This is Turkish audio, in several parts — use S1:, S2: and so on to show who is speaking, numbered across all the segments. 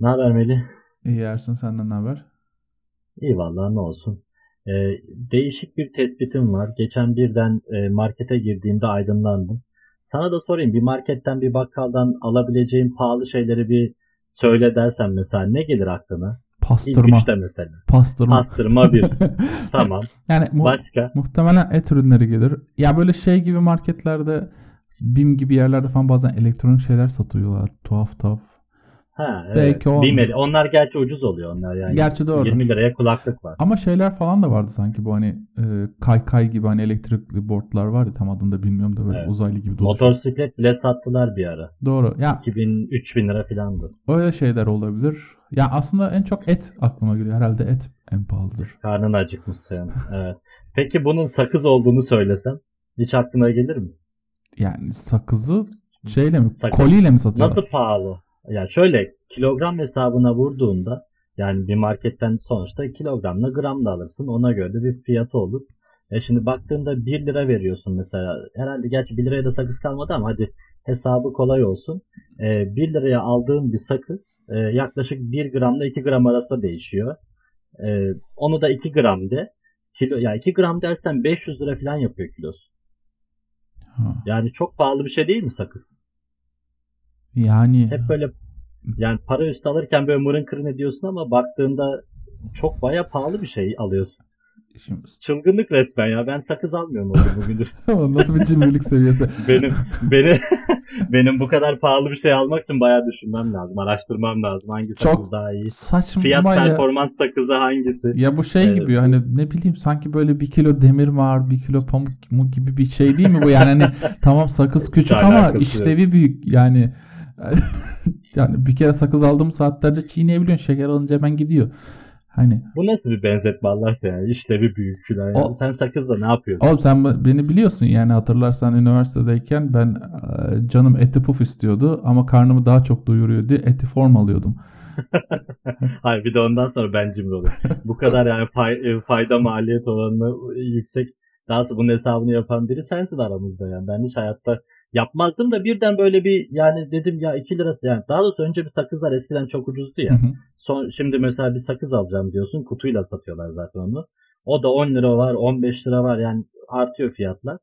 S1: Ne haber Melih?
S2: İyi Ersin senden ne haber?
S1: İyi vallahi ne olsun. Ee, değişik bir tespitim var. Geçen birden e, markete girdiğimde aydınlandım. Sana da sorayım bir marketten bir bakkaldan alabileceğin pahalı şeyleri bir söyle dersen mesela ne gelir aklına? İlk
S2: Pastırma.
S1: üçte mesela.
S2: Pastırma.
S1: Pastırma bir. Tamam.
S2: Yani mu-
S1: Başka?
S2: muhtemelen et ürünleri gelir. Ya böyle şey gibi marketlerde BİM gibi yerlerde falan bazen elektronik şeyler satıyorlar. Tuhaf tuhaf.
S1: Ha, evet. Bilmedi. Onlar gerçi ucuz oluyor onlar yani.
S2: Gerçi doğru.
S1: 20 liraya kulaklık var.
S2: Ama şeyler falan da vardı sanki bu hani e, kaykay gibi hani elektrikli boardlar var ya tam adını da bilmiyorum da böyle
S1: Evet.
S2: uzaylı gibi dolaşıyor.
S1: Motosiklet bile sattılar bir ara.
S2: Doğru. Ya
S1: 2000 3000 lira filandı.
S2: öyle şeyler olabilir. Ya aslında en çok et aklıma geliyor. Herhalde et en pahalıdır.
S1: Karnın acıkmış senin. Evet. Peki bunun sakız olduğunu söylesem hiç aklına gelir mi?
S2: Yani sakızı şeyle mi?
S1: Sakız.
S2: Koliyle mi satıyorlar?
S1: Nasıl pahalı? Yani şöyle kilogram hesabına vurduğunda yani bir marketten sonuçta kilogramla gram da alırsın. Ona göre de bir fiyatı olur. E şimdi baktığında 1 lira veriyorsun mesela. Herhalde gerçi 1 liraya da sakız kalmadı ama hadi hesabı kolay olsun. E, 1 liraya aldığın bir sakız e, yaklaşık 1 gramla 2 gram arasında değişiyor. E, onu da 2 gram de. Kilo, ya 2 gram dersen 500 lira falan yapıyor kilosu.
S2: Ha.
S1: Yani çok pahalı bir şey değil mi sakız?
S2: Yani
S1: Hep böyle yani para üstü alırken böyle mırın kırın ediyorsun ama baktığında çok baya pahalı bir şey alıyorsun.
S2: şimdi,
S1: Çılgınlık resmen ya. Ben sakız almıyorum oğlum bugündür.
S2: nasıl bir cimrilik seviyesi?
S1: benim beni benim bu kadar pahalı bir şey almak için bayağı düşünmem lazım. Araştırmam lazım. Hangi
S2: Çok
S1: sakız daha iyi?
S2: Saçma
S1: Fiyat
S2: ya.
S1: performans sakızı hangisi?
S2: Ya bu şey
S1: Evet.
S2: gibi hani ne bileyim sanki böyle bir kilo demir var, bir kilo pamuk mu gibi bir şey değil mi bu? Yani hani tamam sakız küçük ama işlevi büyük. Yani yani bir kere sakız aldığım saatlerce çiğneyebiliyorsun. Şeker alınca hemen gidiyor. Hani
S1: Bu nasıl bir benzetme Allah aşkına yani? İşlevi büyük filan. Yani.
S2: O-
S1: Sen sakızla ne yapıyorsun?
S2: oğlum sen beni biliyorsun yani hatırlarsan üniversitedeyken ben e, canım eti puf istiyordu ama karnımı daha çok doyuruyor diye eti form alıyordum.
S1: Hayır bir de ondan sonra ben cimri oluyorum. Bu kadar yani fay- e, fayda maliyet oranı yüksek. Daha sonra bunun hesabını yapan biri sensin aramızda yani. Ben hiç hayatta yapmazdım da birden böyle bir yani dedim ya 2 lirası yani. Daha doğrusu önce bir sakızlar eskiden çok ucuzdu
S2: Hı
S1: ya.
S2: hı.
S1: Son, şimdi mesela bir sakız alacağım diyorsun. Kutuyla satıyorlar zaten onu. O da 10 lira var 15 lira var yani artıyor fiyatlar.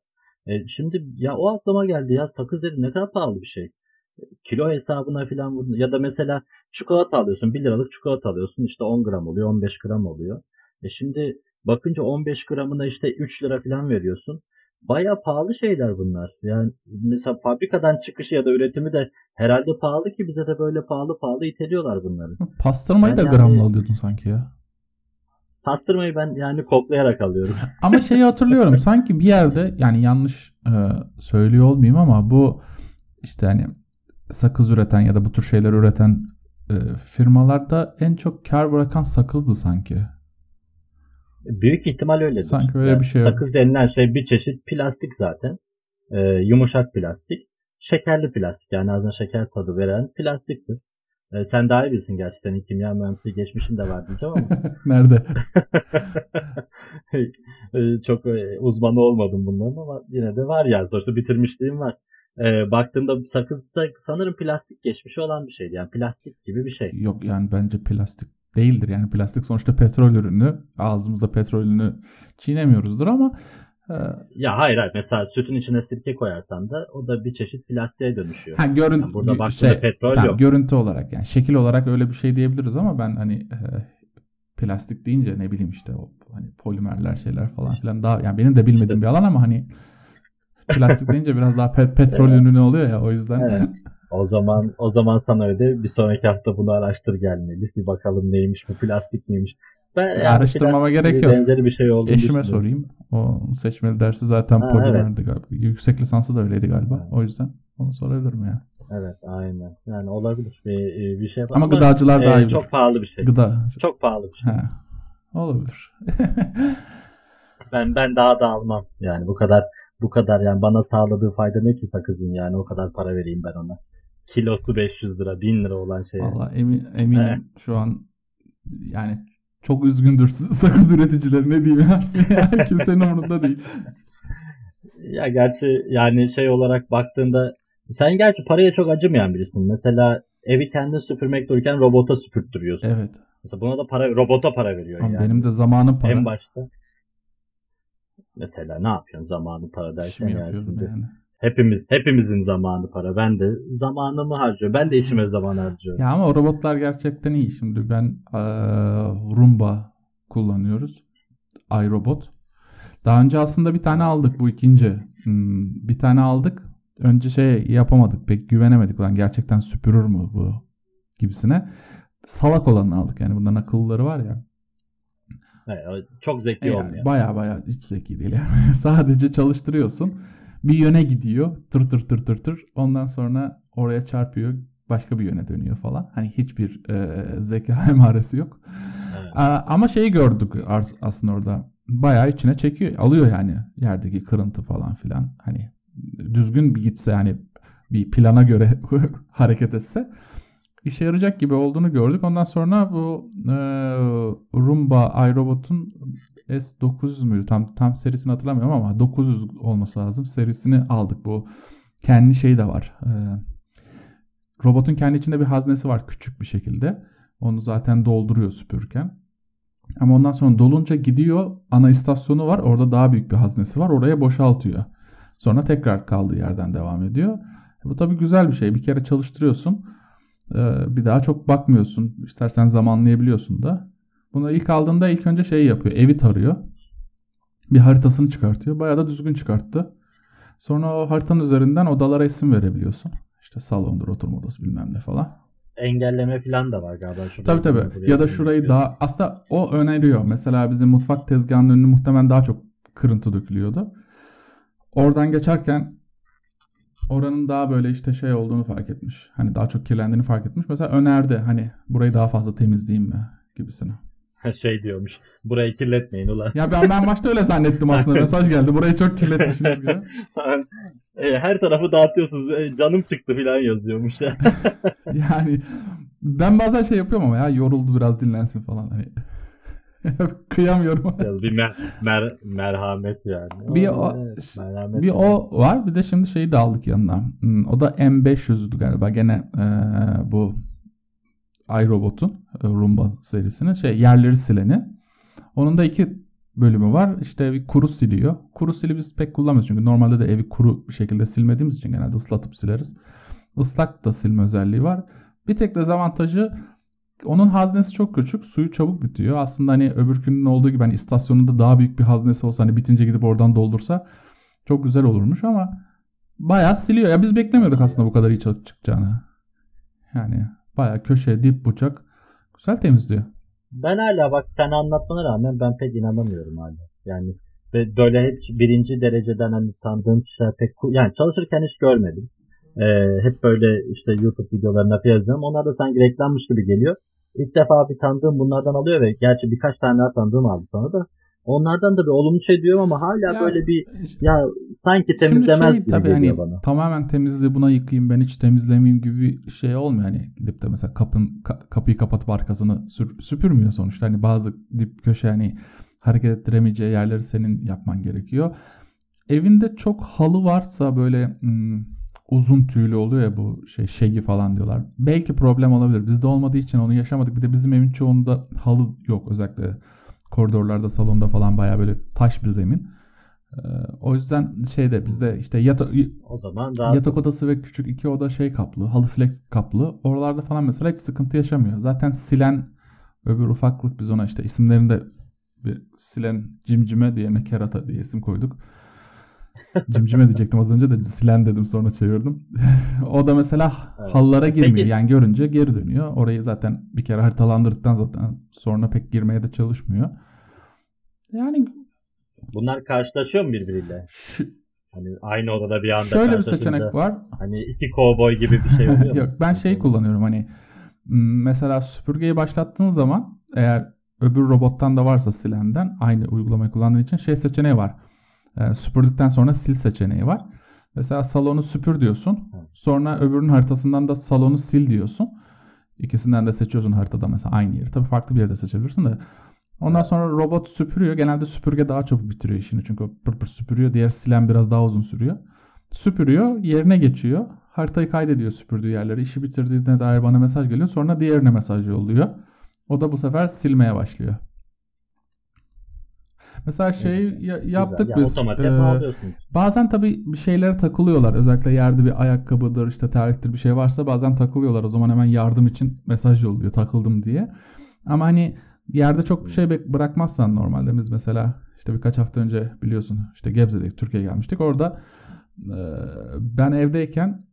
S1: E, şimdi ya o aklıma geldi ya sakız dedim ne kadar pahalı bir şey. Kilo hesabına falan vurdun. ya da mesela çikolata alıyorsun 1 liralık çikolata alıyorsun işte 10 gram oluyor 15 gram oluyor. E şimdi bakınca 15 gramına işte 3 lira falan veriyorsun. Baya pahalı şeyler bunlar. Yani mesela fabrikadan çıkışı ya da üretimi de herhalde pahalı ki bize de böyle pahalı pahalı iteliyorlar bunları.
S2: Pastırmayı
S1: Ben
S2: da
S1: yani-
S2: gramla alıyordun sanki ya.
S1: Pastırmayı ben yani koklayarak alıyorum.
S2: Ama şeyi hatırlıyorum sanki bir yerde yani yanlış e, söylüyor olmayayım ama bu işte hani sakız üreten ya da bu tür şeyler üreten e, firmalarda en çok kar bırakan sakızdı sanki.
S1: Büyük ihtimal öyledir.
S2: Sanki öyle
S1: Yani
S2: bir şey yok.
S1: Sakız denilen şey bir çeşit plastik zaten. Ee, yumuşak plastik. Şekerli plastik yani ağzına şeker tadı veren plastiktir. Ee, sen daha iyi bilirsin gerçi senin kimya mühendisliği geçmişin de var diyeceğim ama.
S2: Nerede?
S1: Ee, Çok e, uzmanı olmadım bunların ama yine de var yani. Sonuçta bitirmişliğim var. Ee, baktığımda sakız da sanırım plastik geçmişi olan bir şeydi. Yani plastik gibi bir şey.
S2: Yok yani bence plastik değildir. Yani plastik sonuçta petrol ürünü. Ağzımızda petrol ürünü çiğnemiyoruzdur ama e,
S1: Ya hayır hayır. Mesela sütün içine sirke koyarsan da o da bir çeşit plastiğe dönüşüyor.
S2: ha görüntü
S1: Yani burada baktığında petrol
S2: tamam,
S1: yok.
S2: görüntü olarak yani şekil olarak öyle bir şey diyebiliriz ama ben hani e, plastik deyince ne bileyim işte o hani polimerler şeyler falan filan daha yani benim de bilmediğim bir alan ama hani plastik deyince biraz daha pe- petrol
S1: Evet.
S2: ürünü oluyor ya o yüzden.
S1: Evet. O zaman o zaman sana öyle bir sonraki hafta bunu araştır gelmeli. Bir bakalım neymiş bu plastik miymiş. Ben yani
S2: Araştırmama gerek yok.
S1: Benzeri bir şey olduğunu
S2: Eşime sorayım. O seçmeli dersi zaten
S1: Ha,
S2: polimerdi galiba. Yüksek lisansı da öyleydi galiba. O yüzden onu sorabilirim ya.
S1: Evet aynen. Yani olabilir bir, bir şey yapar.
S2: Ama gıdacılar daha iyi.
S1: Çok pahalı bir şey.
S2: Gıda.
S1: Çok pahalı bir şey.
S2: Ha. Olabilir.
S1: Ben ben daha da almam. Yani bu kadar bu kadar yani bana sağladığı fayda ne ki sakızın yani o kadar para vereyim ben ona. Kilosu 500 lira, 1000 lira olan şey.
S2: Valla emin, eminim
S1: Evet.
S2: şu an yani çok üzgündür sakız üreticileri ne diyeyim Ersin ya. Kimsenin umurunda değil.
S1: Ya gerçi yani şey olarak baktığında sen gerçi paraya çok acımayan birisin. Mesela evi kendin süpürmek dururken robota süpürttürüyorsun.
S2: Evet.
S1: Mesela buna da para robota para veriyorsun
S2: Ama
S1: yani.
S2: benim de zamanım para.
S1: En başta. Mesela ne yapıyorsun zamanı para derken
S2: İşimi
S1: yani şimdi.
S2: yani.
S1: Hepimiz hepimizin zamanı para. Ben de zamanımı harcıyorum. Ben de işime zaman harcıyorum.
S2: Ya ama o robotlar gerçekten iyi. Şimdi ben eee, Roomba kullanıyoruz. iRobot. Daha önce aslında bir tane aldık bu ikinci. Hmm, Bir tane aldık. Önce şey yapamadık. Pek güvenemedik. Ulan gerçekten süpürür mü bu gibisine. Salak olanını aldık. Yani bunların akıllıları var ya.
S1: Çok zeki
S2: Yani
S1: olmuyor.
S2: Baya baya hiç zeki değil yani. Sadece çalıştırıyorsun. Bir yöne gidiyor. Tır tır tır tır tır. Ondan sonra oraya çarpıyor. Başka bir yöne dönüyor falan. Hani hiçbir e, zeka emaresi yok.
S1: Evet.
S2: Aa, ama şeyi gördük aslında orada. Bayağı içine çekiyor. Alıyor yani yerdeki kırıntı falan filan. Hani düzgün bir gitse yani bir plana göre hareket etse işe yarayacak gibi olduğunu gördük. Ondan sonra bu e, Roomba iRobot'un S900 müydü? Tam tam serisini hatırlamıyorum ama 900 olması lazım. Serisini aldık. Bu kendi şeyi de var. E, robotun kendi içinde bir haznesi var küçük bir şekilde. Onu zaten dolduruyor süpürürken. Ama ondan sonra dolunca gidiyor ana istasyonu var. Orada daha büyük bir haznesi var. Oraya boşaltıyor. Sonra tekrar kaldığı yerden devam ediyor. Bu tabii güzel bir şey. Bir kere çalıştırıyorsun. Ee, Bir daha çok bakmıyorsun. İstersen zamanlayabiliyorsun da. Bunu ilk aldığında ilk önce şey yapıyor. Evi tarıyor. Bir haritasını çıkartıyor. Bayağı da düzgün çıkarttı. Sonra o haritanın üzerinden odalara isim verebiliyorsun. İşte salondur, oturma odası bilmem ne falan.
S1: Engelleme falan da var galiba. Şurada
S2: Tabii tabii. Ya da şurayı daha aslında o öneriyor. Mesela bizim mutfak tezgahının önüne muhtemelen daha çok kırıntı dökülüyordu. Oradan geçerken oranın daha böyle işte şey olduğunu fark etmiş. Hani daha çok kirlendiğini fark etmiş. Mesela önerdi hani burayı daha fazla temizleyeyim mi gibisine.
S1: Şey diyormuş. Burayı kirletmeyin ulan.
S2: Ya ben ben başta öyle zannettim aslında. Mesaj geldi. Burayı çok kirletmişsiniz gibi.
S1: E, Her tarafı dağıtıyorsunuz. E, Canım çıktı falan yazıyormuş ya.
S2: Yani ben bazen şey yapıyorum ama ya yoruldu biraz dinlensin falan hani. Kıyamıyorum.
S1: Biraz bir mer- mer- merhamet yani.
S2: Bir o-
S1: evet, merhamet
S2: Bir
S1: yani.
S2: o var. Bir de şimdi şeyi de aldık yanına. Hmm, O da M500'dü galiba. Gene eee, bu iRobot'un e, Roomba serisinin şey yerleri sileni. Onun da iki bölümü var. İşte bir kuru siliyor. Kuru sili biz pek kullanmıyoruz çünkü normalde de evi kuru bir şekilde silmediğimiz için genelde ıslatıp sileriz. Islak da silme özelliği var. Bir tek dezavantajı onun haznesi çok küçük. Suyu çabuk bitiyor. Aslında hani öbürkünün olduğu gibi hani istasyonunda daha büyük bir haznesi olsa hani bitince gidip oradan doldursa çok güzel olurmuş ama bayağı siliyor. Ya biz beklemiyorduk aslında bu kadar iyi çık- çıkacağını. Yani bayağı köşe, dip, bıçak güzel temizliyor.
S1: Ben hala bak sen anlatmana rağmen ben pek inanamıyorum hala. Yani böyle hep birinci dereceden hani tanıdığım kişiler pek yani çalışırken hiç görmedim. Ee, hep böyle işte YouTube videolarına yazıyorum. Onlar da sanki reklammış gibi geliyor. İlk defa bir tanıdığım bunlardan alıyor ve gerçi birkaç tane daha tanıdığım aldı sonra da. Onlardan da bir olumlu şey diyorum ama hala
S2: Ya,
S1: böyle bir ya sanki
S2: Şimdi
S1: temizlemez
S2: şey
S1: gibi
S2: tabii
S1: geliyor
S2: hani
S1: bana.
S2: tamamen temizle buna yıkayayım ben hiç temizlemeyeyim gibi şey olmuyor. Hani gidip de mesela kapın ka- kapıyı kapatıp arkasını sür- süpürmüyor sonuçta. Hani bazı dip köşe hani hareket ettiremeyeceği yerleri senin yapman gerekiyor. Evinde çok halı varsa böyle hmm, uzun tüylü oluyor ya bu şey şegi falan diyorlar. Belki problem olabilir. Bizde olmadığı için onu yaşamadık. Bir de bizim evin çoğunda halı yok. Özellikle koridorlarda, salonda falan bayağı böyle taş bir zemin. Ee, o yüzden şeyde bizde işte yata-
S1: O zaman daha
S2: yatak odası ve küçük iki oda şey kaplı, halı flex kaplı. Oralarda falan mesela hiç sıkıntı yaşamıyor. Zaten silen öbür ufaklık biz ona işte isimlerini de bir silen cimcime diğerine kerata diye isim koyduk. Cimcime diyecektim az önce de silen dedim sonra çevirdim. o da mesela
S1: Evet.
S2: halılara girmiyor.
S1: Peki-
S2: Yani görünce geri dönüyor. Orayı zaten bir kere haritalandırdıktan zaten sonra pek girmeye de çalışmıyor. Yani
S1: bunlar karşılaşıyor mu birbiriyle?
S2: şu,
S1: Hani aynı odada bir anda
S2: şöyle bir seçenek var.
S1: Hani iki kovboy gibi bir şey oluyor?
S2: Yok ben şey kullanıyorum hani mesela süpürgeyi başlattığın zaman eğer öbür robottan da varsa silenden aynı uygulamayı kullandığın için şey seçeneği var. Ee, süpürdükten sonra sil seçeneği var. Mesela salonu süpür diyorsun. Sonra öbürünün haritasından da salonu sil diyorsun. İkisinden de seçiyorsun haritada mesela aynı yeri. Tabii farklı bir yerde seçebilirsin de. Ondan sonra robot süpürüyor. Genelde süpürge daha çabuk bitiriyor işini. Çünkü pır pır süpürüyor. Diğer silen biraz daha uzun sürüyor. Süpürüyor. Yerine geçiyor. haritayı kaydediyor süpürdüğü yerleri. İşi bitirdiğine dair bana mesaj geliyor. Sonra diğerine mesaj yolluyor. O da bu sefer silmeye başlıyor. Mesela şey ya- yaptık
S1: Ya
S2: biz. Ee,
S1: bağlıyorsun.
S2: Bazen tabii bir şeylere takılıyorlar. Özellikle yerde bir ayakkabıdır, işte terliktir bir şey varsa bazen takılıyorlar. O zaman hemen yardım için mesaj yolluyor takıldım diye. Ama hani yerde çok bir şey bek- bırakmazsan normalde biz mesela işte birkaç hafta önce biliyorsun işte Gebze'deydik, Türkiye'ye gelmiştik. Orada e, ben evdeyken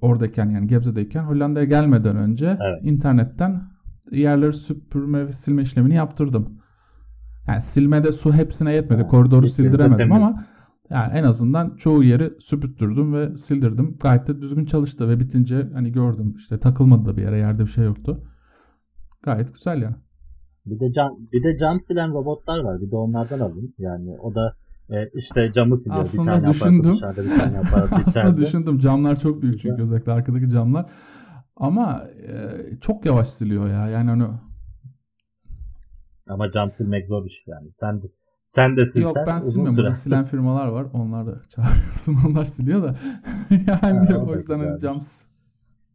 S2: oradayken yani Gebze'deyken Hollanda'ya gelmeden önce
S1: Evet.
S2: internetten yerleri süpürme ve silme işlemini yaptırdım. Yani silmede su hepsine yetmedi. Koridoru sildiremedim ama yani en azından çoğu yeri süpürttürdüm ve sildirdim. Gayet de düzgün çalıştı ve bitince hani gördüm işte takılmadı da bir yere yerde bir şey yoktu. Gayet güzel yani.
S1: Bir de cam bir de cam silen robotlar var. Bir de onlardan alın. Yani o da e, işte camı siliyor.
S2: Aslında
S1: bir tane
S2: düşündüm.
S1: Dışarıda bir tane
S2: Aslında
S1: içeride.
S2: düşündüm camlar çok büyük çünkü özellikle arkadaki camlar. Ama e, çok yavaş siliyor ya. Yani hani
S1: Ama cam silmek zor iş yani. Sen de sen de silsen
S2: Yok ben silmiyorum.
S1: Sürer.
S2: silen firmalar var. Onlar da çağırıyorsun. Onlar siliyor da. yani
S1: Ha, o
S2: yüzden
S1: güzelmiş.
S2: cam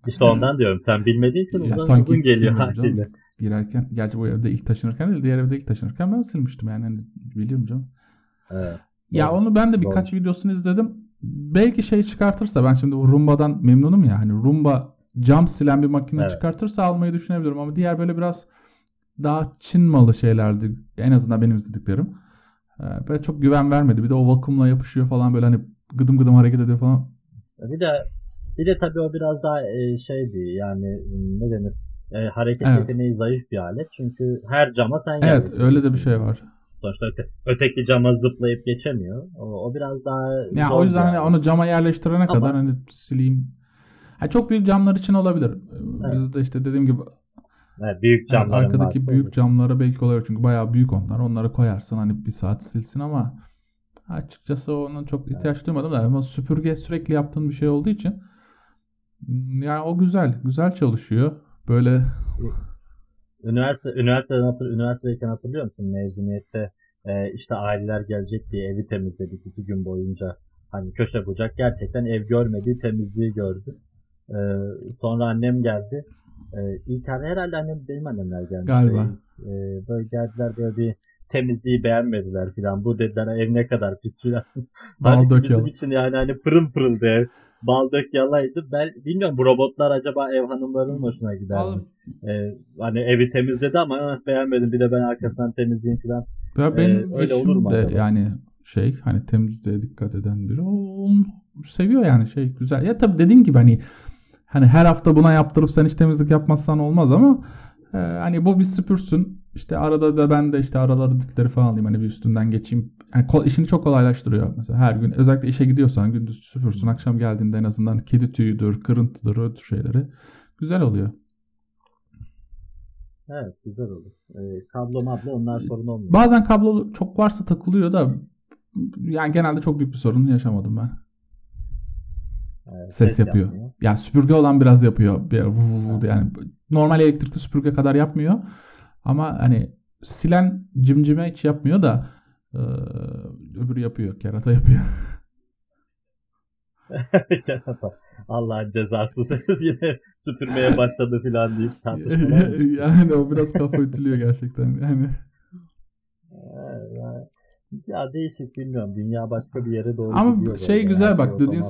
S1: İşte ondan diyorum. Sen bilmediğin için uzun,
S2: sanki
S1: uzun geliyor haliyle.
S2: girerken gerçi bu evde ilk taşınırken değil diğer evde ilk taşınırken ben silmiştim yani hani biliyorum canım.
S1: Evet.
S2: Ya
S1: Doğru.
S2: onu ben de birkaç videosunu izledim. Belki şey çıkartırsa ben şimdi bu Rumba'dan memnunum ya hani Rumba cam silen bir makine
S1: Evet.
S2: çıkartırsa almayı düşünebilirim ama diğer böyle biraz daha Çin malı şeylerdi en azından benim izlediklerim. Ee, Böyle çok güven vermedi. Bir de o vakumla yapışıyor falan böyle hani gıdım gıdım hareket ediyor falan.
S1: Bir de bir de tabii o biraz daha e, şeydi yani ne denir? E, hareket
S2: Evet.
S1: yeteneği zayıf bir alet. Çünkü her cama sen
S2: Evet öyle de bir şey var.
S1: Sonuçta öte, öteki cama zıplayıp geçemiyor. O, o biraz daha
S2: Ya
S1: zor
S2: o yüzden
S1: bir
S2: hani onu cama yerleştirene
S1: Ama-
S2: kadar hani sileyim. Ha, çok büyük camlar için olabilir.
S1: Evet.
S2: Bizde işte dediğim gibi
S1: Evet, büyük
S2: yani
S1: camların
S2: arkadaki
S1: varsa
S2: büyük
S1: olur.
S2: camlara belki olabilir çünkü bayağı büyük onlar. Onları koyarsın hani bir saat silsin ama açıkçası onun çok ihtiyaç duymadım da ama süpürge sürekli yaptığın bir şey olduğu için hmm, yani o güzel. Güzel çalışıyor. Böyle
S1: Üniversite, üniversiteden hatır, üniversitedeyken hatırlıyor musun? Mezuniyette e, işte aileler gelecek diye evi temizledik iki gün boyunca. Hani köşe bucak gerçekten ev görmediği temizliği gördü. E, sonra annem geldi. E, ilk her- herhalde annem benim annemler geldi.
S2: Galiba.
S1: E, böyle geldiler böyle bir temizliği beğenmediler filan. Bu dediler ev ne kadar pis filan.
S2: Bal dök
S1: bizim
S2: yalan.
S1: için yani hani pırıl pırıldı ev. Bal dök yalaydı. Ben bilmiyorum bu robotlar acaba ev hanımlarının hoşuna gider mi? Ee, hani evi temizledi ama "Ah, beğenmedim bir de ben arkasından temizleyeyim falan.
S2: Ya
S1: Ee,
S2: benim
S1: öyle olur mu
S2: de
S1: acaba?
S2: yani şey hani temizliğe dikkat eden biri. O seviyor yani şey güzel. Ya tabii dediğim gibi hani hani her hafta buna yaptırıp sen hiç temizlik yapmazsan olmaz ama e, hani bu bir süpürsün. İşte arada da ben de işte araları dipleri falan alayım hani bir üstünden geçeyim. Yani ko- işini çok kolaylaştırıyor. Mesela her gün özellikle işe gidiyorsan gündüz süpürsün. Akşam geldiğinde en azından kedi tüyüdür, kırıntıdır, o tür şeyleri. Güzel oluyor.
S1: Evet güzel olur. Ee, kablo mablo onlar sorun olmuyor.
S2: Bazen kablo çok varsa takılıyor da yani genelde çok büyük bir sorun yaşamadım ben.
S1: Ee,
S2: Ses yapıyor.
S1: yapmıyor.
S2: Yani süpürge olan biraz yapıyor. Yani normal elektrikli süpürge kadar yapmıyor. Ama hani silen cimcime hiç yapmıyor da e, öbürü yapıyor. Kerata yapıyor.
S1: Allah'ın cezası yine süpürmeye başladı falan deyip
S2: yani o biraz kafa ütülüyor gerçekten. Yani,
S1: ya değişik bilmiyorum. Dünya başka bir yere doğru
S2: ama
S1: gidiyor.
S2: şey
S1: böyle.
S2: güzel
S1: Her
S2: bak dediğin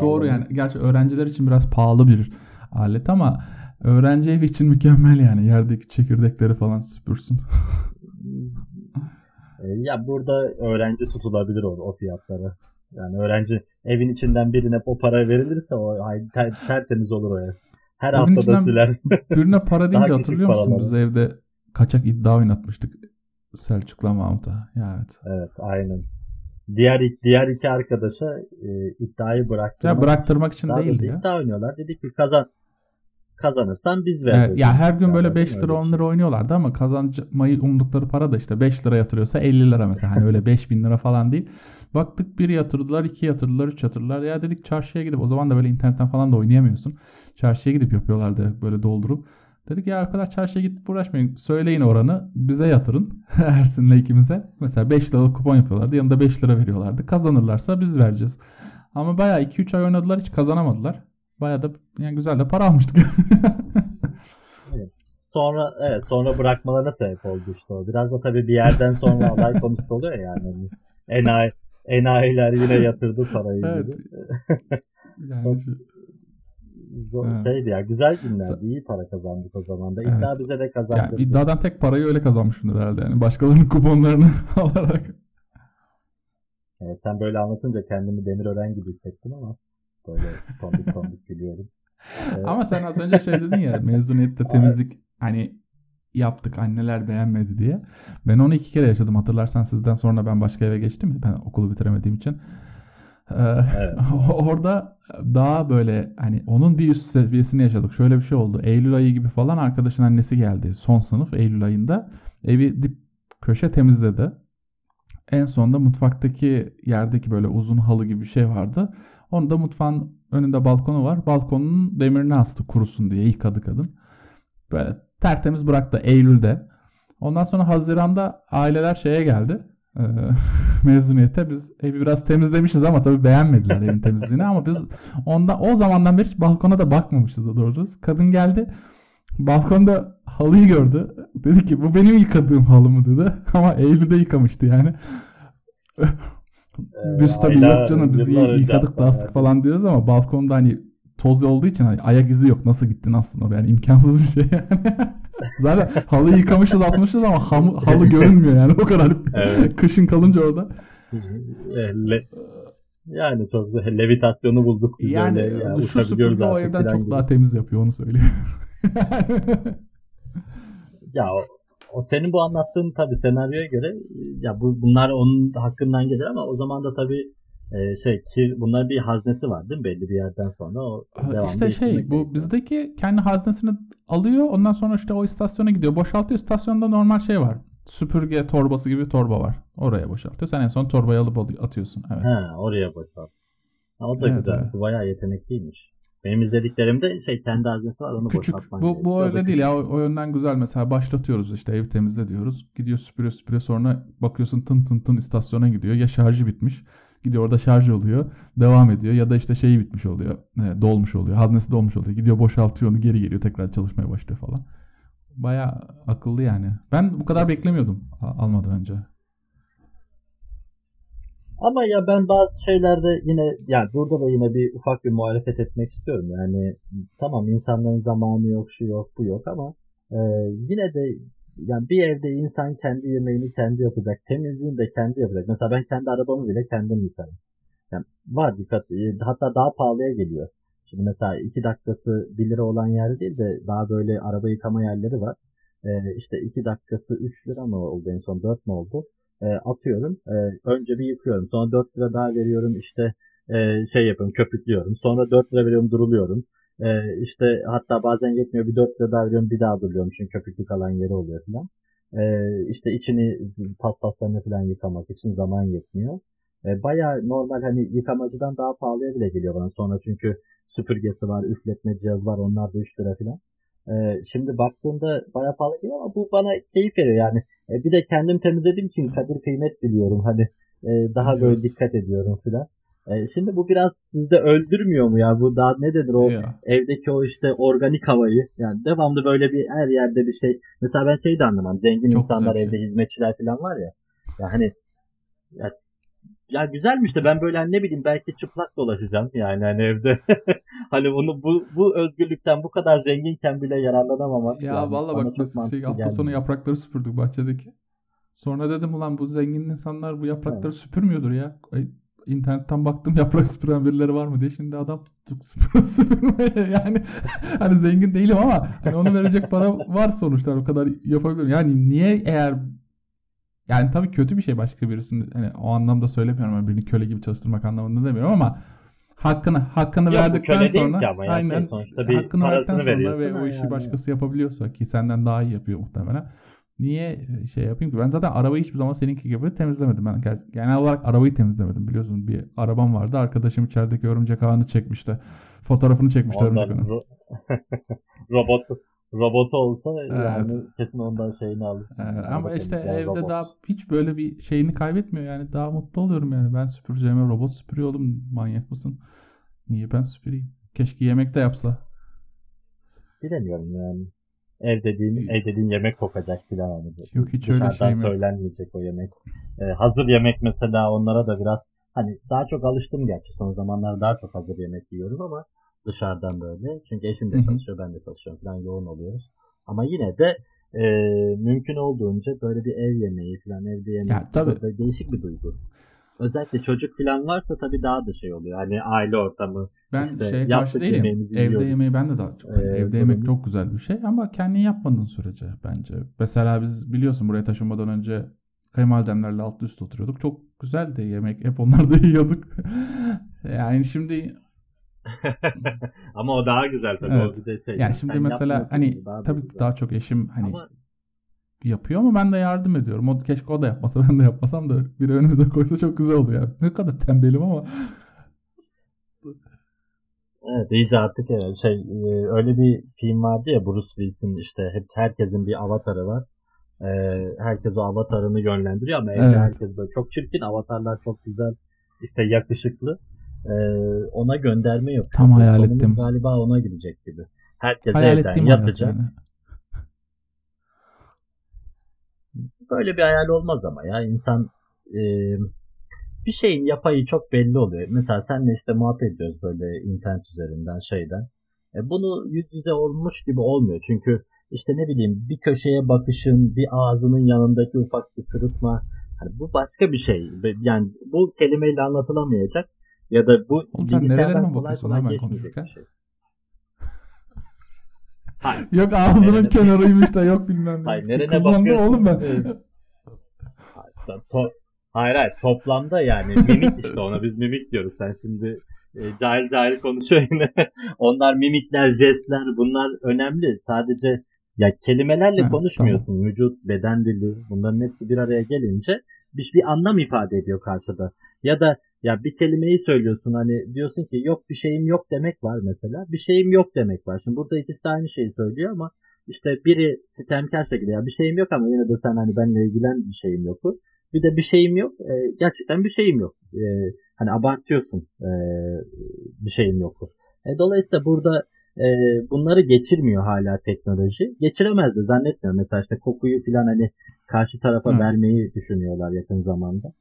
S2: doğru yani. Gerçi öğrenciler için biraz pahalı bir alet ama öğrenci evi için mükemmel yani. Yerdeki çekirdekleri falan süpürsün.
S1: Ee, Ya burada öğrenci tutulabilir o, o fiyatlara. Yani öğrenci evin içinden birine o para verilirse o ay, ter, tertemiz olur o ev. Her
S2: Evin
S1: haftada siler.
S2: Birine para deyince hatırlıyor musun? Biz evde kaçak iddia oynatmıştık Selçuk'la Mahmut'a. Evet.
S1: evet aynen. Diğer diğer iki arkadaşa e, iddiayı bıraktırmak.
S2: Ya bıraktırmak için
S1: doğrusu
S2: ya.
S1: iddia oynuyorlar. Dedik ki kazan kazanırsan biz
S2: Evet,
S1: veririz.
S2: ya her gün böyle
S1: bakın
S2: 5 lira
S1: öyle.
S2: 10 lira oynuyorlardı ama kazanmayı umdukları para da işte 5 lira yatırıyorsa 50 lira mesela. Hani öyle 5000 lira falan değil. Baktık bir yatırdılar, iki yatırdılar, üç yatırdılar. Ya dedik çarşıya gidip o zaman da böyle internetten falan da oynayamıyorsun. Çarşıya gidip yapıyorlardı böyle doldurup. Dedik ya o kadar çarşıya gidip uğraşmayın. Söyleyin oranı. Bize yatırın. Ersin'le ikimize. Mesela 5 liralık kupon yapıyorlardı. Yanında 5 lira veriyorlardı. Kazanırlarsa biz vereceğiz. Ama bayağı 2-3 ay oynadılar hiç kazanamadılar. Bayağı da yani güzel de para almıştık.
S1: Sonra evet sonra bırakmalarına sebep oldu işte o. Biraz da tabii bir yerden sonra alay konusu oluyor ya yani. Enayi, enayiler yine yatırdı parayı
S2: Evet. yani.
S1: şeydi ya güzel günlerdi. iyi para kazandık o zaman da. İddia
S2: Evet.
S1: bize de
S2: yani
S1: kazandırdı.
S2: iddiadan tek parayı öyle kazanmışımdır herhalde yani. Başkalarının kuponlarını alarak.
S1: Evet, sen böyle anlatınca kendimi Demirören gibi hissettim ama böyle tombik tombik gülüyorum. Evet.
S2: Ama sen az önce şey dedin ya mezuniyette temizlik hani yaptık anneler beğenmedi diye. Ben onu iki kere yaşadım hatırlarsan sizden sonra ben başka eve geçtim ben okulu bitiremediğim için.
S1: Evet.
S2: orada daha böyle hani onun bir üst seviyesini yaşadık. Şöyle bir şey oldu. Eylül ayı gibi falan arkadaşın annesi geldi. Son sınıf Eylül ayında. Evi dip köşe temizledi. En sonunda mutfaktaki yerdeki böyle uzun halı gibi bir şey vardı. Onu da mutfağın önünde balkonu var. Balkonun demirini astı kurusun diye yıkadı kadın. Böyle tertemiz bıraktı Eylül'de. Ondan sonra Haziran'da aileler şeye geldi. e, mezuniyete biz evi biraz temizlemişiz ama tabii beğenmediler evin temizliğini ama biz onda o zamandan beri hiç balkona da bakmamışız da doğru düz. Kadın geldi balkonda halıyı gördü. Dedi ki bu benim yıkadığım halı mı dedi. Ama Eylül'de yıkamıştı yani. Biz tabii yok canım biz yıkadık da astık
S1: yani.
S2: falan diyoruz ama balkonda hani toz olduğu için hani ayak izi yok. Nasıl gittin aslında oraya? Yani imkansız bir şey yani. Zaten halıyı yıkamışız asmışız ama halı, halı görünmüyor yani o kadar
S1: Evet.
S2: kışın kalınca orada.
S1: E, le- yani çok. Levitasyonu bulduk. Biz
S2: Yani
S1: öyle ya,
S2: şu süpürge o evden çok
S1: gibi.
S2: daha temiz yapıyor onu söyleyeyim.
S1: Ya o, senin bu anlattığın tabii senaryoya göre ya bu bunlar onun hakkından gelir ama o zaman da tabii e, şey ki bunların bir haznesi var değil mi belli bir yerden sonra o
S2: işte şey bu
S1: gerekiyor.
S2: bizdeki kendi haznesini alıyor ondan sonra işte o istasyona gidiyor boşaltıyor istasyonda normal şey var süpürge torbası gibi bir torba var oraya boşaltıyor sen en son torbayı alıp atıyorsun evet.
S1: Ha, oraya boşalt. O da
S2: Evet,
S1: güzel.
S2: evet.
S1: Bu bayağı yetenekliymiş. Benim izlediklerimde şey kendi haznesi var onu
S2: Küçük.
S1: boşaltman
S2: Bu,
S1: gerekiyor.
S2: bu öyle değil ya. O, o yönden güzel. Mesela başlatıyoruz işte ev temizle diyoruz. Gidiyor süpürüyor süpürüyor sonra bakıyorsun tın tın tın istasyona gidiyor. Ya şarjı bitmiş. Gidiyor orada şarj oluyor. Devam ediyor. Ya da işte şeyi bitmiş oluyor. e, dolmuş oluyor. Haznesi dolmuş oluyor. Gidiyor boşaltıyor onu geri geliyor. Tekrar çalışmaya başlıyor falan. Baya akıllı yani. Ben bu kadar beklemiyordum almadan önce.
S1: Ama ya ben bazı şeylerde yine yani burada da yine bir ufak bir muhalefet etmek istiyorum. Yani tamam insanların zamanı yok, şu yok, bu yok ama e, yine de yani bir evde insan kendi yemeğini kendi yapacak, temizliğini de kendi yapacak. Mesela ben kendi arabamı bile kendim yıkarım. Yani var dikkat, e, hatta daha pahalıya geliyor. Şimdi mesela iki dakikası 1 lira olan yer değil de daha böyle araba yıkama yerleri var. E, işte iki dakikası 3 lira mı oldu en son 4 mü oldu? e, atıyorum. E, önce bir yıkıyorum. Sonra 4 lira daha veriyorum. İşte e, şey yapıyorum köpüklüyorum. Sonra 4 lira veriyorum duruluyorum. E, işte hatta bazen yetmiyor bir 4 lira daha veriyorum bir daha duruluyorum. Çünkü köpüklü kalan yeri oluyor falan. E, işte içini paspaslarını falan yıkamak için zaman yetmiyor. E, Baya normal hani yıkamacıdan daha pahalıya bile geliyor bana sonra çünkü süpürgesi var, üfletme cihazı var onlar da 3 lira falan. E, şimdi baktığımda baya pahalı geliyor ama bu bana keyif veriyor yani. E, bir de kendim temizlediğim için kadir kıymet biliyorum. Hani e, daha böyle dikkat ediyorum filan. E, şimdi bu biraz sizde öldürmüyor mu ya? Bu daha ne denir o
S2: Ya.
S1: evdeki o işte organik havayı. Yani devamlı böyle bir her yerde bir şey. Mesela ben şeyi de anlamam. Zengin
S2: Çok
S1: insanlar
S2: bir
S1: evde
S2: şey.
S1: hizmetçiler falan var ya. Ya hani ya, ya güzelmiş de ben böyle hani ne bileyim belki çıplak dolaşacağım yani hani evde. hani bunu bu bu özgürlükten bu kadar zenginken bile yararlanamam.
S2: Ya
S1: yani
S2: vallahi
S1: bana
S2: bak biz şey, hafta sonu
S1: gelmiyor.
S2: yaprakları süpürdük bahçedeki. Sonra dedim ulan bu zengin insanlar bu yaprakları süpürmüyordur ya. Ay, İnternetten baktım yaprak süpüren birileri var mı diye. Şimdi adam tuttuk süpür- süpürmeye. Yani hani zengin değilim ama hani onu verecek para var sonuçta. O kadar yapabilirim. Yani niye eğer yani tabii kötü bir şey başka birisini hani o anlamda söylemiyorum. Yani birini köle gibi çalıştırmak anlamında demiyorum ama hakkını hakkını
S1: Yok,
S2: verdikten sonra
S1: ki ama yani şey
S2: aynen
S1: sonuçta bir
S2: hakkını verdikten
S1: parasını
S2: sonra ve o işi
S1: yani.
S2: başkası yapabiliyorsa ki senden daha iyi yapıyor muhtemelen. Niye şey yapayım ki? Ben zaten arabayı hiçbir zaman seninki gibi temizlemedim. Ben genel olarak arabayı temizlemedim biliyorsun. Bir arabam vardı. Arkadaşım içerideki örümcek ağını çekmişti. Fotoğrafını çekmişti
S1: Ondan
S2: örümcek ağının.
S1: ro- robot robotu olsa yani kesin ondan şeyini alır.
S2: Evet, ama işte yani evde robot. daha hiç böyle bir şeyini kaybetmiyor yani daha mutlu oluyorum yani ben süpüreceğime robot süpürüyor oğlum manyak mısın? Niye ben süpüreyim? Keşke yemek de yapsa.
S1: Bilemiyorum yani. Ev dediğin, ev dediğin yemek kokacak filan hani.
S2: Yok hiç öyle şey mi?
S1: söylenmeyecek o yemek. Ee, hazır yemek mesela onlara da biraz hani daha çok alıştım gerçi son zamanlar daha çok hazır yemek yiyorum ama dışarıdan böyle. Çünkü eşim de çalışıyor, ben de çalışıyorum falan yoğun oluyoruz. Ama yine de e, mümkün olduğunca böyle bir ev yemeği falan evde yemek ya, tabii. değişik bir duygu. Özellikle çocuk falan varsa tabii daha da şey oluyor. Hani aile ortamı.
S2: Ben işte şey karşı değilim. Evde yemeği ben de daha çok. Ee, evde yemek çok güzel bir şey ama kendin yapmadığın sürece bence. Mesela biz biliyorsun buraya taşınmadan önce kayınvalidemlerle alt üst oturuyorduk. Çok güzeldi yemek. Hep onları da yiyorduk. yani şimdi
S1: Ama o daha güzel tabii. Evet. O bir de şey.
S2: Yani şimdi mesela hani tabii ki daha çok eşim hani ama... yapıyor ama ben de yardım ediyorum. O keşke o da yapmasa ben de yapmasam da biri önümüze koysa çok güzel olur ya. Ne kadar tembelim ama.
S1: Evet iyice artık evet. şey e, öyle bir film vardı ya Bruce Willis'in işte hep herkesin bir avatarı var. Ee, herkes o avatarını yönlendiriyor ama evet. herkes böyle çok çirkin avatarlar çok güzel işte yakışıklı e, ona gönderme yok.
S2: Tam hayal ettim.
S1: Galiba ona gidecek gibi. Herkes hayal evden yatacak. Yani. Böyle bir hayal olmaz ama ya insan e, bir şeyin yapayı çok belli oluyor. Mesela senle işte muhabbet ediyoruz böyle internet üzerinden şeyden. E, bunu yüz yüze olmuş gibi olmuyor. Çünkü işte ne bileyim bir köşeye bakışın, bir ağzının yanındaki ufak bir sırıtma. Hani bu başka bir şey. Yani bu kelimeyle anlatılamayacak ya da bu
S2: Oğlum sen nerelere bakıyorsun hemen konuşurken? Şey. Hayır. Yok ağzının nerene kenarıymış da yok bilmem ne.
S1: Hayır nerene bakıyorsun? oğlum ben. hayır hayır toplamda yani mimik işte ona biz mimik diyoruz. Sen şimdi e, cahil cahil konuşuyor yine. Onlar mimikler, jestler bunlar önemli. Sadece ya kelimelerle ha, konuşmuyorsun. Tamam. Vücut, beden dili bunların hepsi bir araya gelince bir, bir anlam ifade ediyor karşıda. Ya da ya bir kelimeyi söylüyorsun hani diyorsun ki yok bir şeyim yok demek var mesela. Bir şeyim yok demek var. Şimdi burada ikisi de aynı şeyi söylüyor ama işte biri sistemsel şekilde ya bir şeyim yok ama yine de sen hani benimle ilgilen bir şeyim yok. Bir de bir şeyim yok. E, gerçekten bir şeyim yok. E, hani abartıyorsun e, bir şeyim yok. E, dolayısıyla burada e, bunları geçirmiyor hala teknoloji. Geçiremez de zannetmiyorum. Mesela işte kokuyu falan hani karşı tarafa Hı. vermeyi düşünüyorlar yakın zamanda.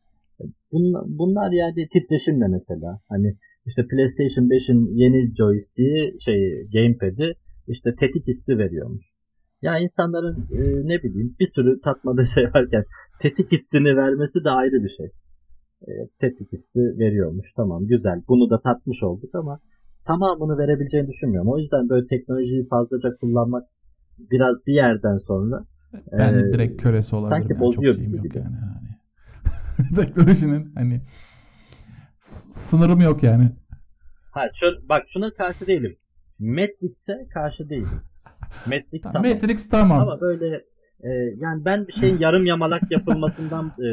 S1: Bunlar, bunlar yani titreşimle mesela. Hani işte PlayStation 5'in yeni joystick'i şey gamepad'i işte tetik hissi veriyormuş. Ya insanların e, ne bileyim bir sürü tatmadığı şey varken tetik hissini vermesi de ayrı bir şey. E, tetik hissi veriyormuş. Tamam güzel. Bunu da tatmış olduk ama tamamını verebileceğini düşünmüyorum. O yüzden böyle teknolojiyi fazlaca kullanmak biraz bir yerden sonra
S2: ben e, direkt kölesi olabilirim. Sanki yani. bozuyor Çok şeyim yok yani. yani. teknolojinin hani sınırım yok yani.
S1: Ha, şu, bak şuna karşı değilim. Matrix'e karşı değilim. Matrix tamam.
S2: Matrix tamam.
S1: Ama böyle e, yani ben bir şeyin yarım yamalak yapılmasından e,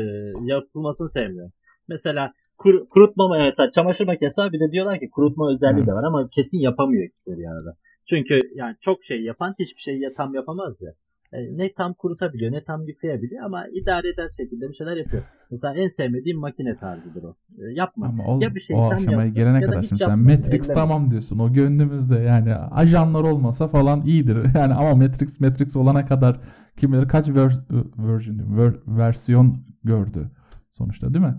S1: yapılmasını sevmiyorum. Mesela kur, kurutma mesela çamaşır makinesi bir de diyorlar ki kurutma özelliği evet. de var ama kesin yapamıyor ikisi arada. Çünkü yani çok şey yapan hiçbir şeyi tam yapamaz ya. E, ne tam kurutabiliyor ne tam yıkayabiliyor ama idare eder şekilde bir şeyler yapıyor. Mesela en sevmediğim makine tarzıdır o. E, yapma.
S2: Ama o, ya bir şey o aşamaya gelene kadar şimdi sen Matrix elleme. tamam diyorsun. O gönlümüzde yani ajanlar olmasa falan iyidir. Yani ama Matrix Matrix olana kadar kim bilir kaç vers version, ver, versiyon gördü sonuçta değil mi?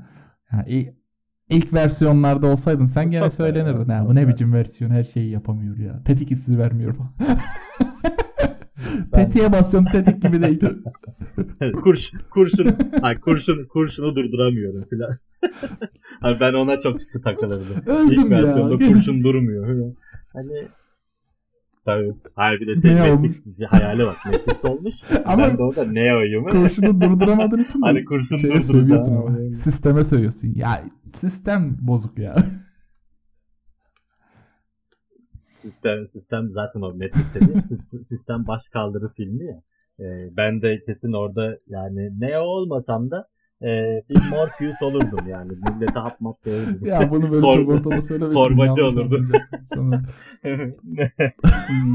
S2: Yani ilk versiyonlarda olsaydın sen gene söylenirdin. Ya, bu ne biçim versiyon her şeyi yapamıyor ya. Tetik hissi vermiyor falan. Tetiğe basıyorum tetik gibi değil.
S1: Kurş, kurşun, ay kurşun, kurşunu durduramıyorum filan. Hani ben ona çok sıkı takılırdım.
S2: Öldüm İlk versiyonda
S1: ya. kurşun durmuyor. Hani Tabii. Hayır bir de Matrix hayali bak. Matrix olmuş. Ama ben de orada Neo'yum.
S2: Kurşunu durduramadığın için hani kurşun şeye söylüyorsun ama. Yani. Sisteme söylüyorsun. Ya sistem bozuk ya.
S1: Sistem, sistem zaten o dedi. sistem baş kaldırı filmi ya. Ee, ben de kesin orada yani ne olmasam da e, bir Morpheus olurdum yani. Millete hap map.
S2: Ya bunu böyle
S1: Tor-
S2: çok ortada söylemiştim.
S1: torbacı olurdu. ne,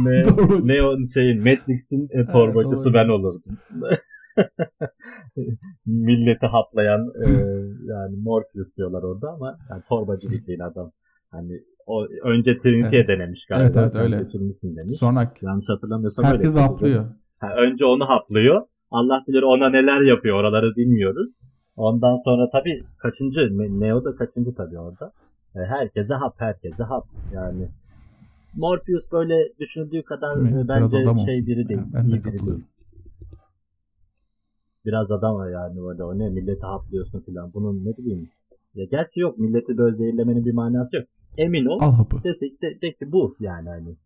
S1: ne, ne o şeyin Matrix'in e, torbacısı ben olurdum. Milleti haplayan e, yani Morpheus diyorlar orada ama yani torbacı bildiğin adam. Hani o önce Trinity'ye
S2: Evet.
S1: denemiş galiba.
S2: Evet, evet, öyle.
S1: demiş.
S2: Sonra
S1: Yanlış hatırlamıyorsam öyle.
S2: herkes
S1: yapıyor.
S2: atlıyor.
S1: Ha, önce onu haplıyor. Allah bilir ona neler yapıyor. Oraları bilmiyoruz. Ondan sonra tabii kaçıncı? Ne- Neo da kaçıncı tabii orada. E, herkese hap, herkese hap. Yani Morpheus böyle düşündüğü kadar
S2: Değil
S1: bence şey biri değil.
S2: Yani ben de katılıyorum.
S1: değil. Biraz adam var yani böyle o ne milleti haplıyorsun filan. Bunun ne bileyim. Ya gerçi yok milleti böyle zehirlemenin bir manası yok. Emin ol.
S2: Al hapı.
S1: Desek de, de ki bu yani hani.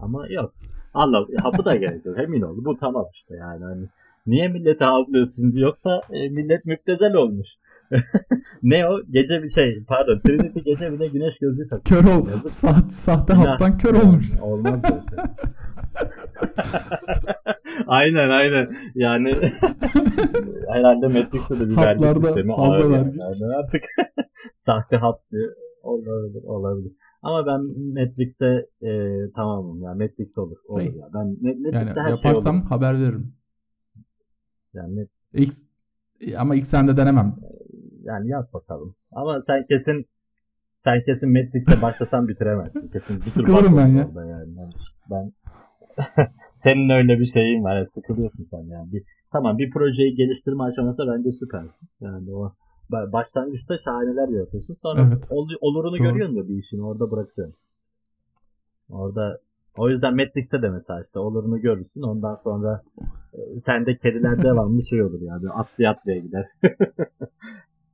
S1: Ama yok. Allah hapı da gerek yok. Emin ol. Bu tamam işte yani hani. Niye millete havlıyorsun yoksa e, millet müptezel olmuş. ne o? Gece bir şey pardon Trinity gece bir de güneş gözlüğü takıyor.
S2: Kör ol.
S1: Yazık.
S2: Sahte, sahte
S1: Günah.
S2: haptan kör olmuş.
S1: Olmaz böyle şey. aynen aynen. Yani herhalde Matrix'te de bir vergi sistemi ağır yani. Artık sahte hap diyor. Olabilir, olabilir. Ama ben Matrix'te e, tamamım ya. Matrix olur. Olur ya. Ben Matrix'te
S2: Yani
S1: her
S2: yaparsam
S1: şey olur.
S2: haber veririm.
S1: Yani,
S2: İlk, ama ilk sende denemem.
S1: yani yap bakalım. Ama sen kesin sen kesin Matrix'te başlasan bitiremezsin. Kesin bir
S2: Sıkılırım ben ya.
S1: Yani. Ben, senin öyle bir şeyin var. Sıkılıyorsun sen yani. Bir, tamam bir projeyi geliştirme aşaması bence süpersin. Yani o başlangıçta şahaneler yapıyorsun. Sonra
S2: Evet.
S1: ol- olurunu
S2: Doğru.
S1: görüyorsun da bir işin orada bırakıyorsun. Orada o yüzden Matrix'te de mesela işte olurunu görürsün. Ondan sonra e, sende kediler devamlı şey olur yani. Atlaya atlaya gider.